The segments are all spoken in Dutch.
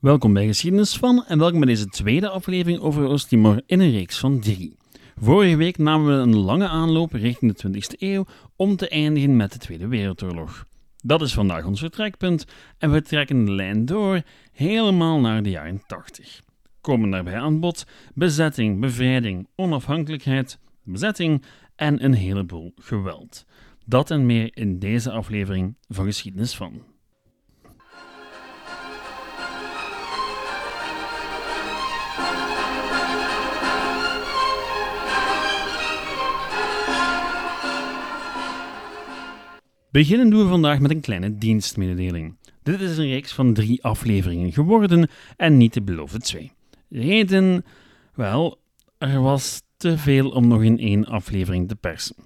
Welkom bij Geschiedenis van en welkom bij deze tweede aflevering over Oost-Timor in een reeks van drie. Vorige week namen we een lange aanloop richting de 20e eeuw om te eindigen met de Tweede Wereldoorlog. Dat is vandaag ons vertrekpunt en we trekken de lijn door helemaal naar de jaren 80. Komen daarbij aan bod bezetting, bevrijding, onafhankelijkheid, bezetting en een heleboel geweld. Dat en meer in deze aflevering van Geschiedenis van. Beginnen doen we vandaag met een kleine dienstmededeling. Dit is een reeks van drie afleveringen geworden en niet de beloofde twee. Reden? Wel, er was te veel om nog in één aflevering te persen.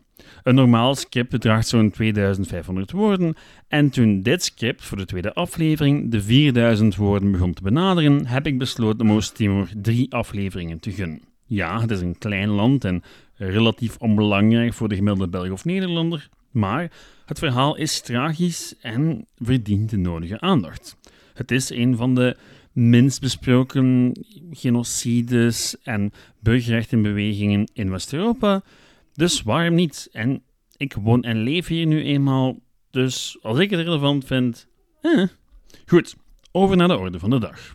Een normaal script bedraagt zo'n 2500 woorden en toen dit script voor de tweede aflevering de 4000 woorden begon te benaderen, heb ik besloten om Oost-Timor drie afleveringen te gunnen. Ja, het is een klein land en relatief onbelangrijk voor de gemiddelde Belg of Nederlander, maar het verhaal is tragisch en verdient de nodige aandacht. Het is een van de minst besproken genocides en burgerrechtenbewegingen in West-Europa, dus waarom niet? En ik woon en leef hier nu eenmaal, dus als ik het relevant vind, eh. Goed, over naar de orde van de dag.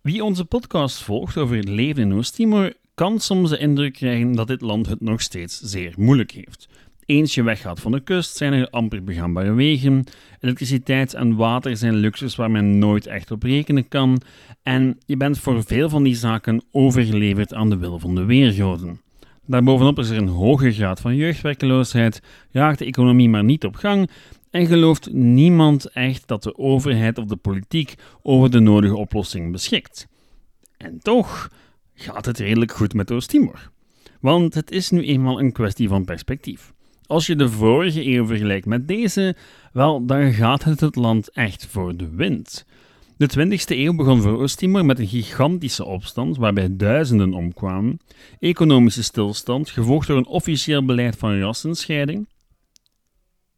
Wie onze podcast volgt over het leven in Oost-Timor, kan soms de indruk krijgen dat dit land het nog steeds zeer moeilijk heeft. Eens je weggaat van de kust, zijn er amper begaanbare wegen. Elektriciteit en water zijn luxus waar men nooit echt op rekenen kan. En je bent voor veel van die zaken overgeleverd aan de wil van de weergoden. Daarbovenop is er een hoge graad van jeugdwerkeloosheid, raakt de economie maar niet op gang en gelooft niemand echt dat de overheid of de politiek over de nodige oplossing beschikt. En toch gaat het redelijk goed met Oost-Timor. Want het is nu eenmaal een kwestie van perspectief. Als je de vorige eeuw vergelijkt met deze, wel, dan gaat het het land echt voor de wind. De 20e eeuw begon voor Oost-Timor met een gigantische opstand waarbij duizenden omkwamen, economische stilstand, gevolgd door een officieel beleid van rassenscheiding,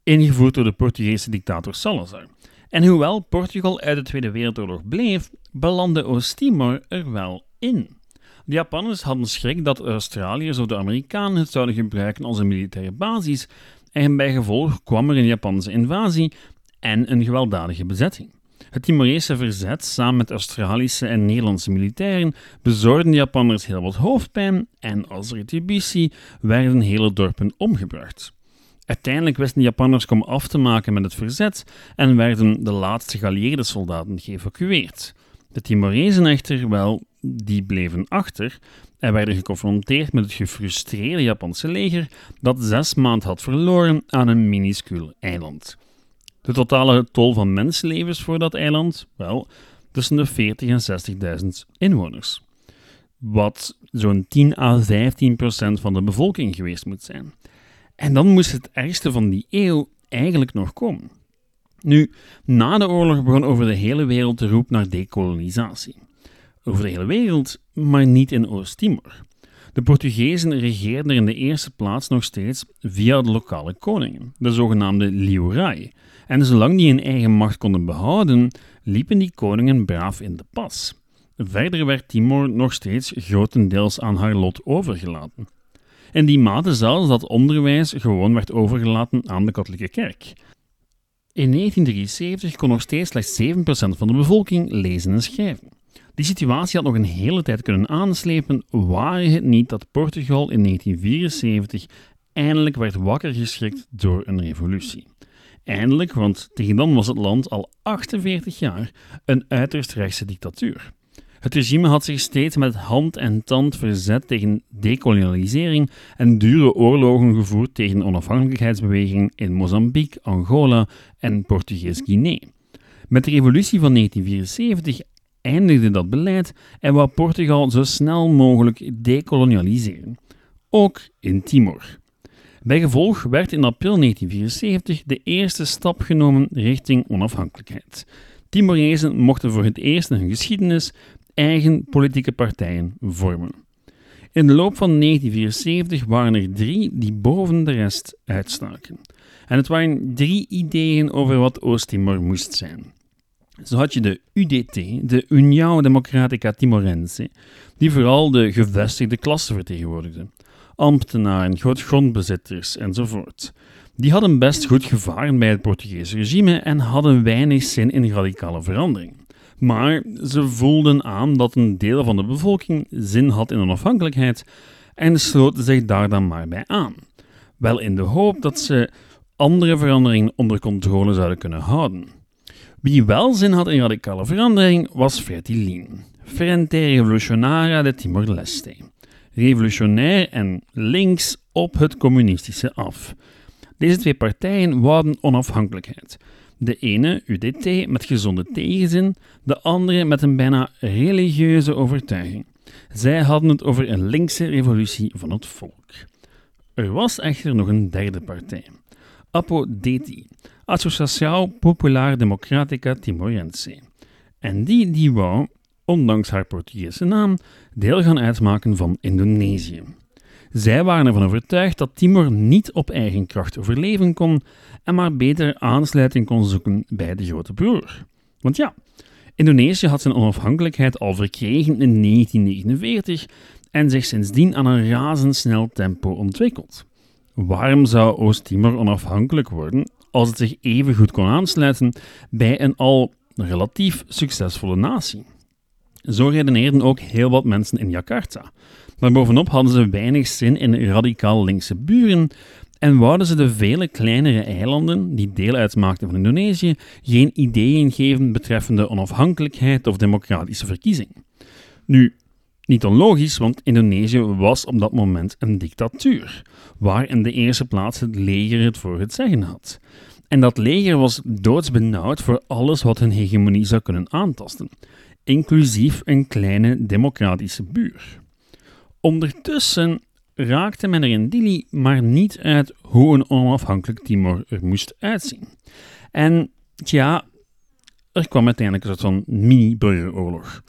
ingevoerd door de Portugese dictator Salazar. En hoewel Portugal uit de Tweede Wereldoorlog bleef, belandde Oost-Timor er wel in. De Japanners hadden schrik dat Australiërs of de Amerikanen het zouden gebruiken als een militaire basis en bij gevolg kwam er een Japanse invasie en een gewelddadige bezetting. Het Timorese verzet samen met Australische en Nederlandse militairen bezorgde de Japanners heel wat hoofdpijn en als retributie werden hele dorpen omgebracht. Uiteindelijk wisten de Japanners kom af te maken met het verzet en werden de laatste geallieerde soldaten geëvacueerd. De Timorezen echter, wel, die bleven achter en werden geconfronteerd met het gefrustreerde Japanse leger dat zes maanden had verloren aan een minuscuul eiland. De totale tol van mensenlevens voor dat eiland? Wel, tussen de 40 en 60.000 inwoners. Wat zo'n 10 à 15 procent van de bevolking geweest moet zijn. En dan moest het ergste van die eeuw eigenlijk nog komen. Nu, na de oorlog begon over de hele wereld de roep naar dekolonisatie. Over de hele wereld, maar niet in Oost-Timor. De Portugezen regeerden er in de eerste plaats nog steeds via de lokale koningen, de zogenaamde Liurai. En zolang die hun eigen macht konden behouden, liepen die koningen braaf in de pas. Verder werd Timor nog steeds grotendeels aan haar lot overgelaten. In die mate zelfs dat onderwijs gewoon werd overgelaten aan de katholieke kerk. In 1973 kon nog steeds slechts 7% van de bevolking lezen en schrijven. Die situatie had nog een hele tijd kunnen aanslepen, waar het niet dat Portugal in 1974 eindelijk werd wakker geschrikt door een revolutie. Eindelijk, want tegen dan was het land al 48 jaar een uiterst rechtse dictatuur. Het regime had zich steeds met hand en tand verzet tegen dekolonialisering en dure oorlogen gevoerd tegen de onafhankelijkheidsbeweging in Mozambique, Angola en Portugees-Guinea. Met de revolutie van 1974 eindigde dat beleid en wou Portugal zo snel mogelijk dekolonialiseren. Ook in Timor. Bijgevolg werd in april 1974 de eerste stap genomen richting onafhankelijkheid. Timorezen mochten voor het eerst in hun geschiedenis eigen politieke partijen vormen. In de loop van 1974 waren er drie die boven de rest uitstaken. En het waren drie ideeën over wat Oost-Timor moest zijn. Zo had je de UDT, de União Democrática Timorense, die vooral de gevestigde klasse vertegenwoordigde. Ambtenaren, grootgrondbezitters enzovoort. Die hadden best goed gevaren bij het Portugese regime en hadden weinig zin in radicale verandering. Maar ze voelden aan dat een deel van de bevolking zin had in onafhankelijkheid en sloten zich daar dan maar bij aan. Wel in de hoop dat ze andere veranderingen onder controle zouden kunnen houden. Wie wel zin had in radicale verandering was Fertilin, Frente Revolucionaria de Timor-Leste. Revolutionair en links op het communistische af. Deze twee partijen wouden onafhankelijkheid. De ene, UDT, met gezonde tegenzin, de andere met een bijna religieuze overtuiging. Zij hadden het over een linkse revolutie van het volk. Er was echter nog een derde partij. APO-DT, Associação Popular Democrática Timorense. En die, die wou, ondanks haar Portugese naam, deel gaan uitmaken van Indonesië. Zij waren ervan overtuigd dat Timor niet op eigen kracht overleven kon en maar beter aansluiting kon zoeken bij de grote broer. Want ja, Indonesië had zijn onafhankelijkheid al verkregen in 1949 en zich sindsdien aan een razendsnel tempo ontwikkeld. Waarom zou Oost-Timor onafhankelijk worden als het zich even goed kon aansluiten bij een al relatief succesvolle natie? Zo redeneerden ook heel wat mensen in Jakarta. Maar bovenop hadden ze weinig zin in radicaal linkse buren en wouden ze de vele kleinere eilanden die deel uitmaakten van Indonesië geen ideeën geven betreffende onafhankelijkheid of democratische verkiezing. Nu, niet onlogisch, want Indonesië was op dat moment een dictatuur, waar in de eerste plaats het leger het voor het zeggen had. En dat leger was doodsbenauwd voor alles wat hun hegemonie zou kunnen aantasten, inclusief een kleine democratische buur. Ondertussen raakte men er in Dili maar niet uit hoe een onafhankelijk Timor er moest uitzien. En tja, er kwam uiteindelijk een soort van mini-burgeroorlog.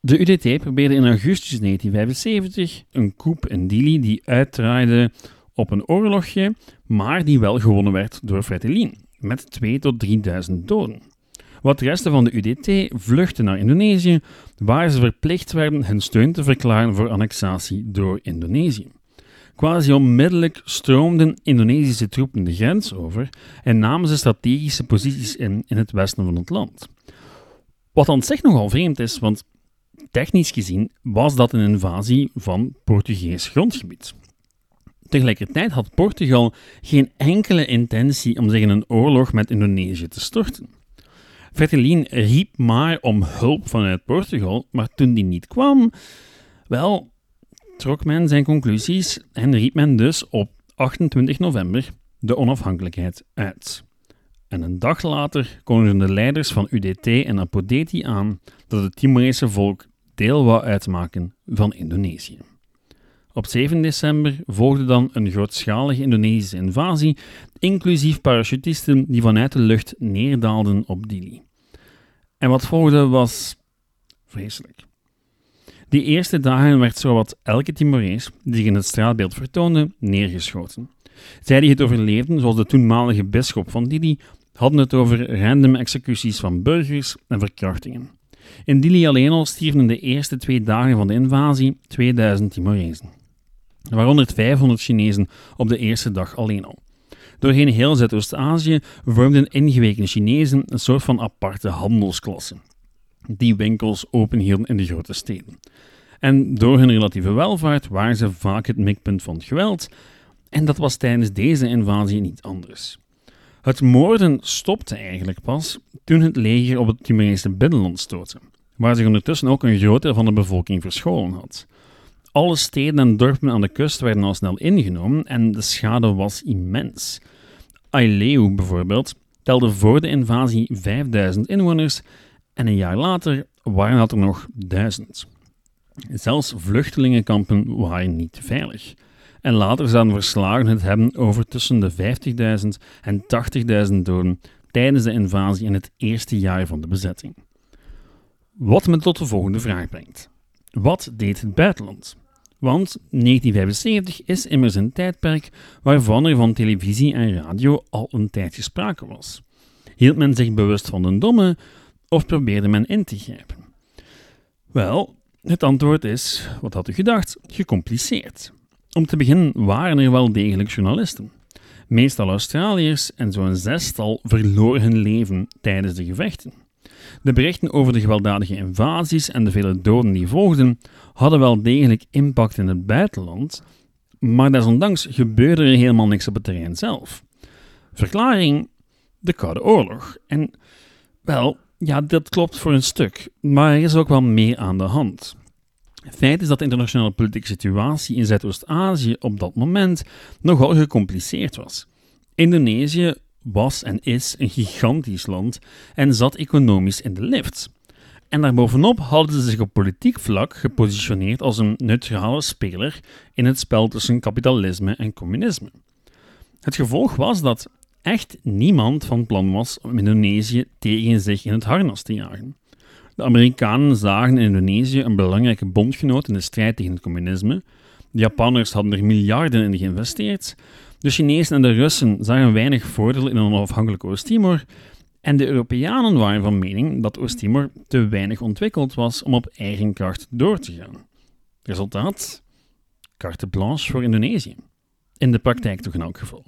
De UDT probeerde in augustus 1975 een coup in Dili die uitdraaide op een oorlogje, maar die wel gewonnen werd door Fretilin, met 2 tot 3.000 doden. Wat de resten van de UDT vluchtten naar Indonesië, waar ze verplicht werden hun steun te verklaren voor annexatie door Indonesië. Quasi onmiddellijk stroomden Indonesische troepen de grens over en namen ze strategische posities in in het westen van het land. Wat aan zich nogal vreemd is, want technisch gezien was dat een invasie van Portugees grondgebied. Tegelijkertijd had Portugal geen enkele intentie om zich in een oorlog met Indonesië te storten. Fretilin riep maar om hulp vanuit Portugal, maar toen die niet kwam, wel, trok men zijn conclusies en riep men dus op 28 november de onafhankelijkheid uit. En een dag later kondigden de leiders van UDT en Apodeti aan dat het Timorese volk deel wou uitmaken van Indonesië. Op 7 december volgde dan een grootschalige Indonesische invasie, inclusief parachutisten die vanuit de lucht neerdaalden op Dili. En wat volgde was vreselijk. Die eerste dagen werd zowat elke Timorees die zich in het straatbeeld vertoonde, neergeschoten. Zij die het overleefden, zoals de toenmalige bisschop van Dili, hadden het over random executies van burgers en verkrachtingen. In Dili alleen al stierven de eerste twee dagen van de invasie 2000 Timorezen, waaronder 500 Chinezen op de eerste dag alleen al. Doorheen heel Zuidoost-Azië vormden ingeweken Chinezen een soort van aparte handelsklasse, die winkels openhielden in de grote steden. En door hun relatieve welvaart waren ze vaak het mikpunt van het geweld, en dat was tijdens deze invasie niet anders. Het moorden stopte eigenlijk pas toen het leger op het Timorese binnenland stootte, waar zich ondertussen ook een groot deel van de bevolking verscholen had. Alle steden en dorpen aan de kust werden al snel ingenomen en de schade was immens. Aileu bijvoorbeeld telde voor de invasie 5000 inwoners en een jaar later waren dat er nog 1000. Zelfs vluchtelingenkampen waren niet veilig. En later zouden verslagen het hebben over tussen de 50.000 en 80.000 doden tijdens de invasie in het eerste jaar van de bezetting. Wat me tot de volgende vraag brengt. Wat deed het buitenland? Want 1975 is immers een tijdperk waarvan er van televisie en radio al een tijdje sprake was. Hield men zich bewust van de domme, of probeerde men in te grijpen? Wel, het antwoord is, wat had u gedacht, gecompliceerd. Om te beginnen waren er wel degelijk journalisten. Meestal Australiërs en zo'n zestal verloren hun leven tijdens de gevechten. De berichten over de gewelddadige invasies en de vele doden die volgden hadden wel degelijk impact in het buitenland, maar desondanks gebeurde er helemaal niks op het terrein zelf. Verklaring: de Koude Oorlog. En wel, ja, dat klopt voor een stuk, maar er is ook wel meer aan de hand. Feit is dat de internationale politieke situatie in Zuidoost-Azië op dat moment nogal gecompliceerd was. Indonesië was en is een gigantisch land en zat economisch in de lift. En daarbovenop hadden ze zich op politiek vlak gepositioneerd als een neutrale speler in het spel tussen kapitalisme en communisme. Het gevolg was dat echt niemand van plan was om Indonesië tegen zich in het harnas te jagen. De Amerikanen zagen in Indonesië een belangrijke bondgenoot in de strijd tegen het communisme. De Japanners hadden er miljarden in geïnvesteerd. De Chinezen en de Russen zagen weinig voordeel in een onafhankelijk Oost-Timor. En de Europeanen waren van mening dat Oost-Timor te weinig ontwikkeld was om op eigen kracht door te gaan. Resultaat? Carte blanche voor Indonesië. In de praktijk toch in elk geval.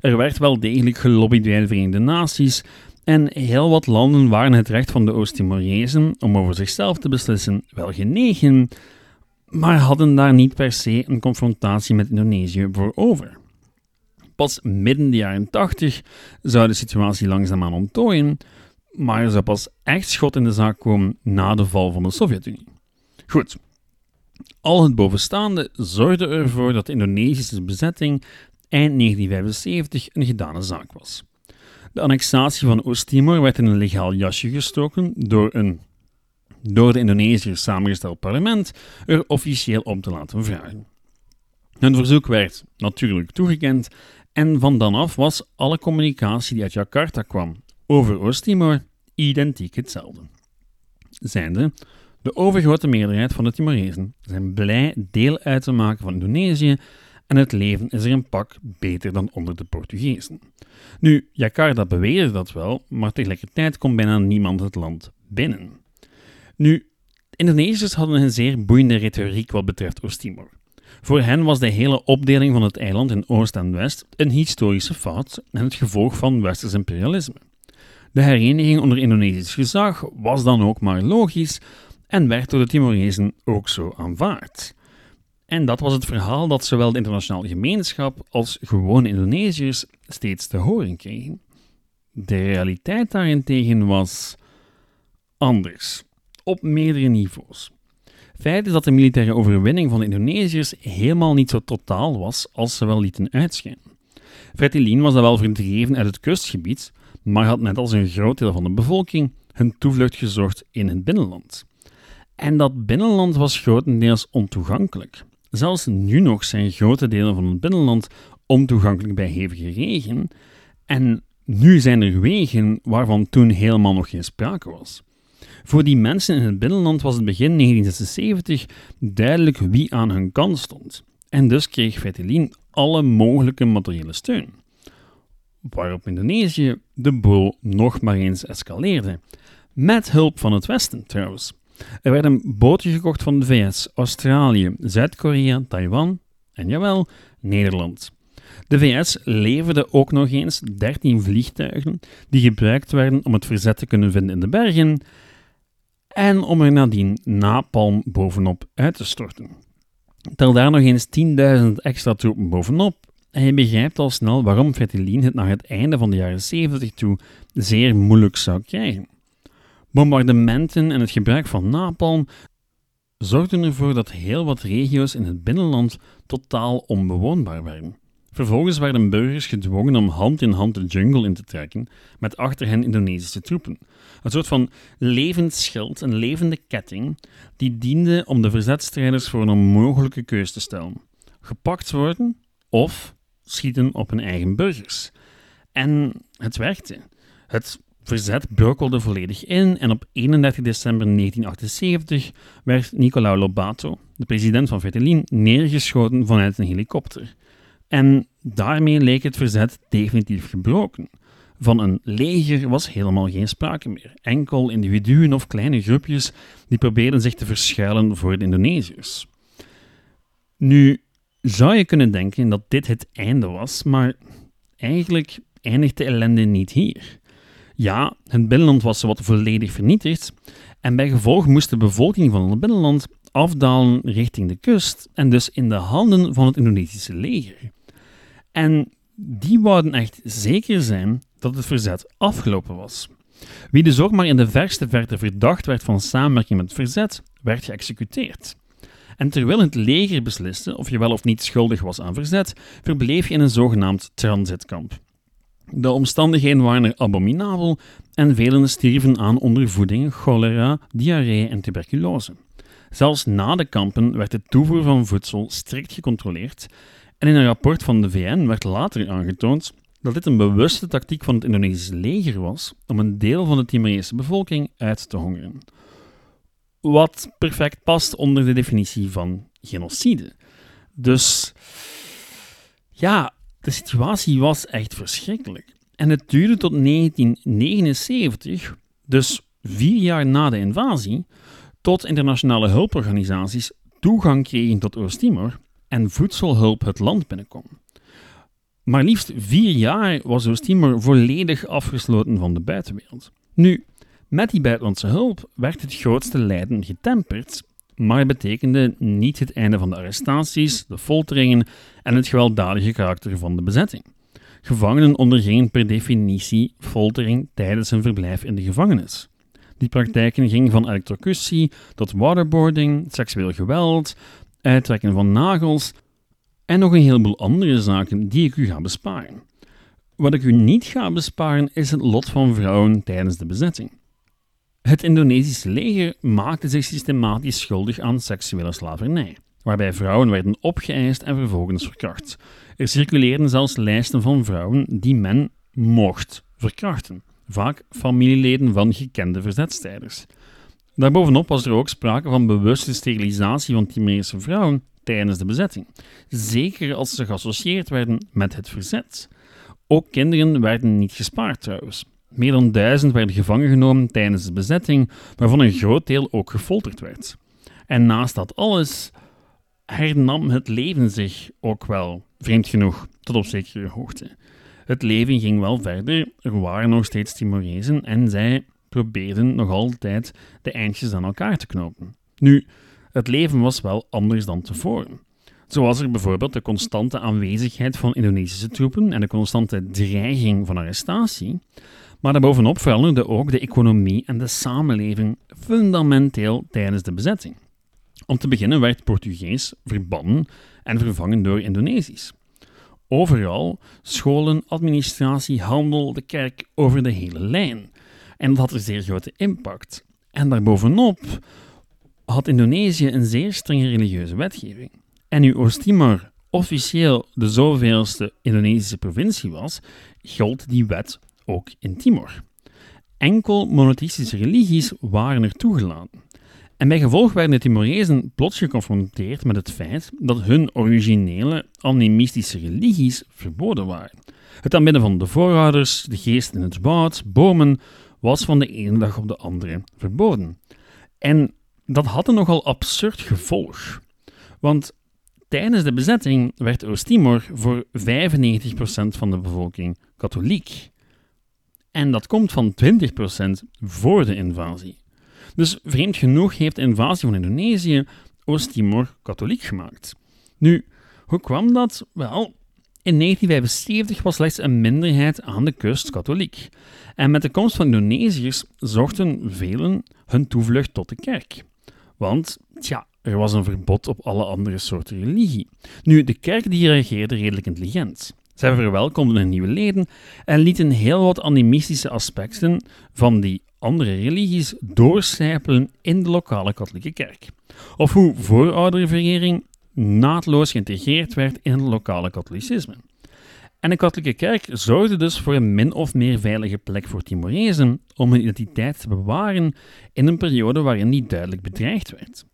Er werd wel degelijk gelobbyd bij de Verenigde Naties en heel wat landen waren het recht van de Oost-Timorezen om over zichzelf te beslissen wel genegen, maar hadden daar niet per se een confrontatie met Indonesië voor over. Pas midden de jaren 80 zou de situatie langzaamaan onttooien, maar er zou pas echt schot in de zaak komen na de val van de Sovjet-Unie. Goed, al het bovenstaande zorgde ervoor dat de Indonesische bezetting eind 1975 een gedane zaak was. De annexatie van Oost-Timor werd in een legaal jasje gestoken door een door de Indonesiërs samengesteld parlement er officieel om te laten vragen. Hun verzoek werd natuurlijk toegekend en van dan af was alle communicatie die uit Jakarta kwam over Oost-Timor identiek hetzelfde. Zijnde, de overgrote meerderheid van de Timorezen zijn blij deel uit te maken van Indonesië en het leven is er een pak beter dan onder de Portugezen. Nu, Jakarta beweerde dat wel, maar tegelijkertijd komt bijna niemand het land binnen. Nu, Indonesiërs hadden een zeer boeiende retoriek wat betreft Oost-Timor. Voor hen was de hele opdeling van het eiland in Oost en West een historische fout en het gevolg van westers imperialisme. De hereniging onder Indonesisch gezag was dan ook maar logisch en werd door de Timorezen ook zo aanvaard. En dat was het verhaal dat zowel de internationale gemeenschap als gewone Indonesiërs steeds te horen kregen. De realiteit daarentegen was anders, op meerdere niveaus. Feit is dat de militaire overwinning van de Indonesiërs helemaal niet zo totaal was als ze wel lieten uitschijnen. Fretilin was dan wel verdreven uit het kustgebied, maar had net als een groot deel van de bevolking hun toevlucht gezocht in het binnenland. En dat binnenland was grotendeels ontoegankelijk. Zelfs nu nog zijn grote delen van het binnenland ontoegankelijk bij hevige regen. En nu zijn er wegen waarvan toen helemaal nog geen sprake was. Voor die mensen in het binnenland was het begin 1976 duidelijk wie aan hun kant stond. En dus kreeg Fretilin alle mogelijke materiële steun. Waarop Indonesië de boel nog maar eens escaleerde. Met hulp van het Westen trouwens. Er werden boten gekocht van de VS, Australië, Zuid-Korea, Taiwan en jawel, Nederland. De VS leverde ook nog eens 13 vliegtuigen die gebruikt werden om het verzet te kunnen vinden in de bergen en om er nadien napalm bovenop uit te storten. Tel daar nog eens 10.000 extra troepen bovenop en je begrijpt al snel waarom Fretilin het naar het einde van de jaren 70 toe zeer moeilijk zou krijgen. Bombardementen en het gebruik van napalm zorgden ervoor dat heel wat regio's in het binnenland totaal onbewoonbaar werden. Vervolgens werden burgers gedwongen om hand in hand de jungle in te trekken met achter hen Indonesische troepen. Een soort van levend schild, een levende ketting, die diende om de verzetstrijders voor een onmogelijke keus te stellen. Gepakt worden of schieten op hun eigen burgers. En het werkte. Het verzet brokkelde volledig in en op 31 december 1978 werd Nicolau Lobato, de president van Fretilin, neergeschoten vanuit een helikopter. En daarmee leek het verzet definitief gebroken. Van een leger was helemaal geen sprake meer. Enkel individuen of kleine groepjes die probeerden zich te verschuilen voor de Indonesiërs. Nu zou je kunnen denken dat dit het einde was, maar eigenlijk eindigt de ellende niet hier. Ja, het binnenland was wat volledig vernietigd en bij gevolg moest de bevolking van het binnenland afdalen richting de kust en dus in de handen van het Indonesische leger. En die wouden echt zeker zijn dat het verzet afgelopen was. Wie dus ook maar in de verste verte verdacht werd van samenwerking met het verzet, werd geëxecuteerd. En terwijl het leger besliste of je wel of niet schuldig was aan verzet, verbleef je in een zogenaamd transitkamp. De omstandigheden waren er abominabel en velen stierven aan ondervoeding, cholera, diarree en tuberculose. Zelfs na de kampen werd de toevoer van voedsel strikt gecontroleerd en in een rapport van de VN werd later aangetoond dat dit een bewuste tactiek van het Indonesische leger was om een deel van de Timorese bevolking uit te hongeren. Wat perfect past onder de definitie van genocide. Dus ja, de situatie was echt verschrikkelijk. En het duurde tot 1979, dus vier jaar na de invasie, tot internationale hulporganisaties toegang kregen tot Oost-Timor en voedselhulp het land binnenkwam. Maar liefst vier jaar was Oost-Timor volledig afgesloten van de buitenwereld. Nu, met die buitenlandse hulp werd het grootste lijden getemperd, maar het betekende niet het einde van de arrestaties, de folteringen en het gewelddadige karakter van de bezetting. Gevangenen ondergingen per definitie foltering tijdens hun verblijf in de gevangenis. Die praktijken gingen van elektrocutie tot waterboarding, seksueel geweld, uittrekken van nagels en nog een heleboel andere zaken die ik u ga besparen. Wat ik u niet ga besparen is het lot van vrouwen tijdens de bezetting. Het Indonesische leger maakte zich systematisch schuldig aan seksuele slavernij, waarbij vrouwen werden opgeëist en vervolgens verkracht. Er circuleerden zelfs lijsten van vrouwen die men mocht verkrachten, vaak familieleden van gekende verzetstijders. Daarbovenop was er ook sprake van bewuste sterilisatie van Timorese vrouwen tijdens de bezetting, zeker als ze geassocieerd werden met het verzet. Ook kinderen werden niet gespaard trouwens. Meer dan duizend werden gevangen genomen tijdens de bezetting, waarvan een groot deel ook gefolterd werd. En naast dat alles hernam het leven zich ook wel, vreemd genoeg, tot op zekere hoogte. Het leven ging wel verder, er waren nog steeds Timorezen en zij probeerden nog altijd de eindjes aan elkaar te knopen. Nu, het leven was wel anders dan tevoren. Zo was er bijvoorbeeld de constante aanwezigheid van Indonesische troepen en de constante dreiging van arrestatie, maar daarbovenop veranderde ook de economie en de samenleving fundamenteel tijdens de bezetting. Om te beginnen werd Portugees verbannen en vervangen door Indonesisch. Overal scholen, administratie, handel, de kerk over de hele lijn. En dat had een zeer grote impact. En daarbovenop had Indonesië een zeer strenge religieuze wetgeving. En nu Oost-Timor officieel de zoveelste Indonesische provincie was, gold die wet ook in Timor. Enkel monotheïstische religies waren er toegelaten. En bij gevolg werden de Timorezen plots geconfronteerd met het feit dat hun originele animistische religies verboden waren. Het aanbidden van de voorouders, de geest in het woud, bomen, was van de ene dag op de andere verboden. En dat had een nogal absurd gevolg. Want tijdens de bezetting werd Oost-Timor voor 95% van de bevolking katholiek. En dat komt van 20% voor de invasie. Dus vreemd genoeg heeft de invasie van Indonesië Oost-Timor katholiek gemaakt. Nu, hoe kwam dat? Wel, in 1975 was slechts een minderheid aan de kust katholiek. En met de komst van Indonesiërs zochten velen hun toevlucht tot de kerk. Want, tja, er was een verbod op alle andere soorten religie. Nu, de kerk die reageerde redelijk intelligent. Zij verwelkomden nieuwe leden en lieten heel wat animistische aspecten van die andere religies doorcijpelen in de lokale katholieke kerk. Of hoe voorouderverering naadloos geïntegreerd werd in het lokale katholicisme. En de katholieke kerk zorgde dus voor een min of meer veilige plek voor Timorezen om hun identiteit te bewaren in een periode waarin die duidelijk bedreigd werd.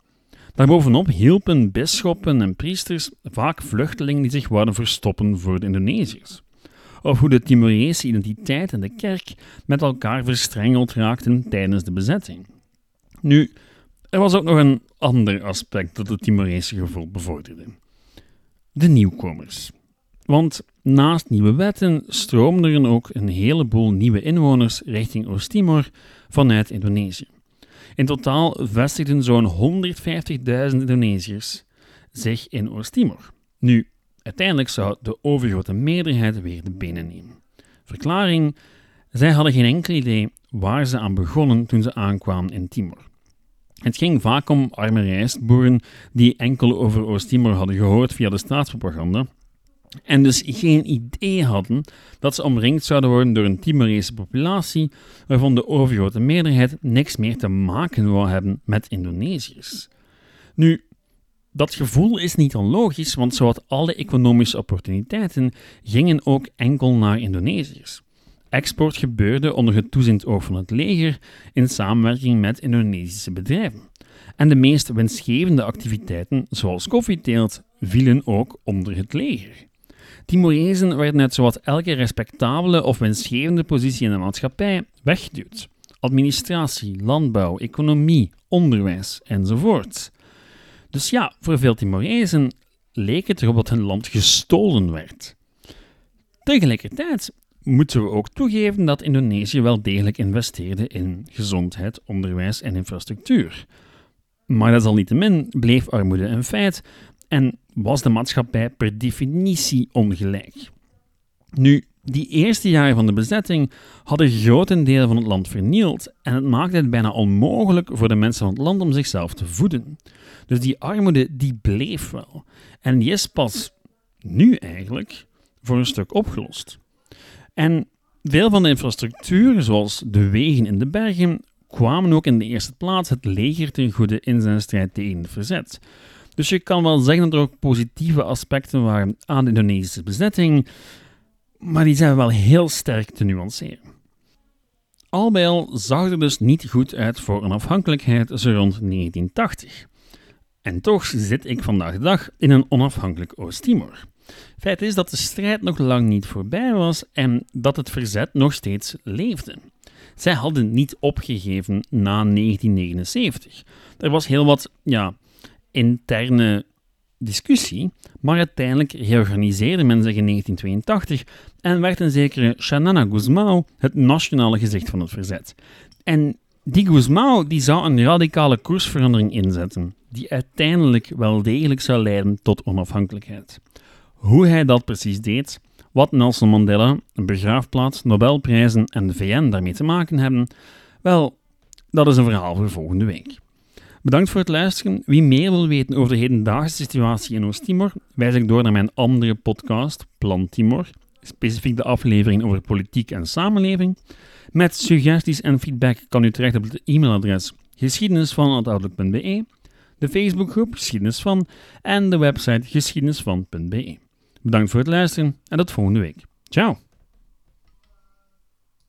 Daarbovenop hielpen bisschoppen en priesters vaak vluchtelingen die zich wouden verstoppen voor de Indonesiërs. of hoe de Timorese identiteit en de kerk met elkaar verstrengeld raakten tijdens de bezetting. Nu, er was ook nog een ander aspect dat het Timorese gevoel bevorderde. De nieuwkomers. Want naast nieuwe wetten stroomden er ook een heleboel nieuwe inwoners richting Oost-Timor vanuit Indonesië. In totaal vestigden zo'n 150.000 Indonesiërs zich in Oost-Timor. Nu, uiteindelijk zou de overgrote meerderheid weer de benen nemen. Verklaring: zij hadden geen enkel idee waar ze aan begonnen toen ze aankwamen in Timor. Het ging vaak om arme rijstboeren die enkel over Oost-Timor hadden gehoord via de staatspropaganda en dus geen idee hadden dat ze omringd zouden worden door een Timorese populatie waarvan de overgrote meerderheid niks meer te maken wou hebben met Indonesiërs. Nu, dat gevoel is niet onlogisch, want zowat alle economische opportuniteiten gingen ook enkel naar Indonesiërs. Export gebeurde onder het toezicht oog van het leger in samenwerking met Indonesische bedrijven. En de meest winstgevende activiteiten, zoals koffieteelt, vielen ook onder het leger. Timorezen werden uit zowat elke respectabele of winstgevende positie in de maatschappij weggeduwd. Administratie, landbouw, economie, onderwijs enzovoort. Dus ja, voor veel Timorezen leek het erop dat hun land gestolen werd. Tegelijkertijd moeten we ook toegeven dat Indonesië wel degelijk investeerde in gezondheid, onderwijs en infrastructuur. Maar desalniettemin bleef armoede een feit en was de maatschappij per definitie ongelijk. Nu, die eerste jaren van de bezetting hadden grote delen van het land vernield en het maakte het bijna onmogelijk voor de mensen van het land om zichzelf te voeden. Dus die armoede die bleef wel. En die is pas nu eigenlijk voor een stuk opgelost. En veel van de infrastructuur, zoals de wegen in de bergen, kwamen ook in de eerste plaats het leger ten goede in zijn strijd tegen het verzet. Dus je kan wel zeggen dat er ook positieve aspecten waren aan de Indonesische bezetting, maar die zijn wel heel sterk te nuanceren. Al bij al zag er dus niet goed uit voor onafhankelijkheid zo rond 1980. En toch zit ik vandaag de dag in een onafhankelijk Oost-Timor. Feit is dat de strijd nog lang niet voorbij was en dat het verzet nog steeds leefde. Zij hadden niet opgegeven na 1979. Er was heel wat ja, interne discussie, maar uiteindelijk reorganiseerde men zich in 1982 en werd een zekere Shanana Guzmao het nationale gezicht van het verzet. En die Guzmao die zou een radicale koersverandering inzetten, die uiteindelijk wel degelijk zou leiden tot onafhankelijkheid. Hoe hij dat precies deed, wat Nelson Mandela, een begraafplaats, Nobelprijzen en de VN daarmee te maken hebben, wel, dat is een verhaal voor volgende week. Bedankt voor het luisteren. Wie meer wil weten over de hedendaagse situatie in Oost-Timor, wijs ik door naar mijn andere podcast, Plan Timor, specifiek de aflevering over politiek en samenleving. Met suggesties en feedback kan u terecht op het e-mailadres geschiedenisvan.outlook.be, de Facebookgroep Geschiedenis van en de website geschiedenisvan.be. Bedankt voor het luisteren en tot volgende week. Ciao!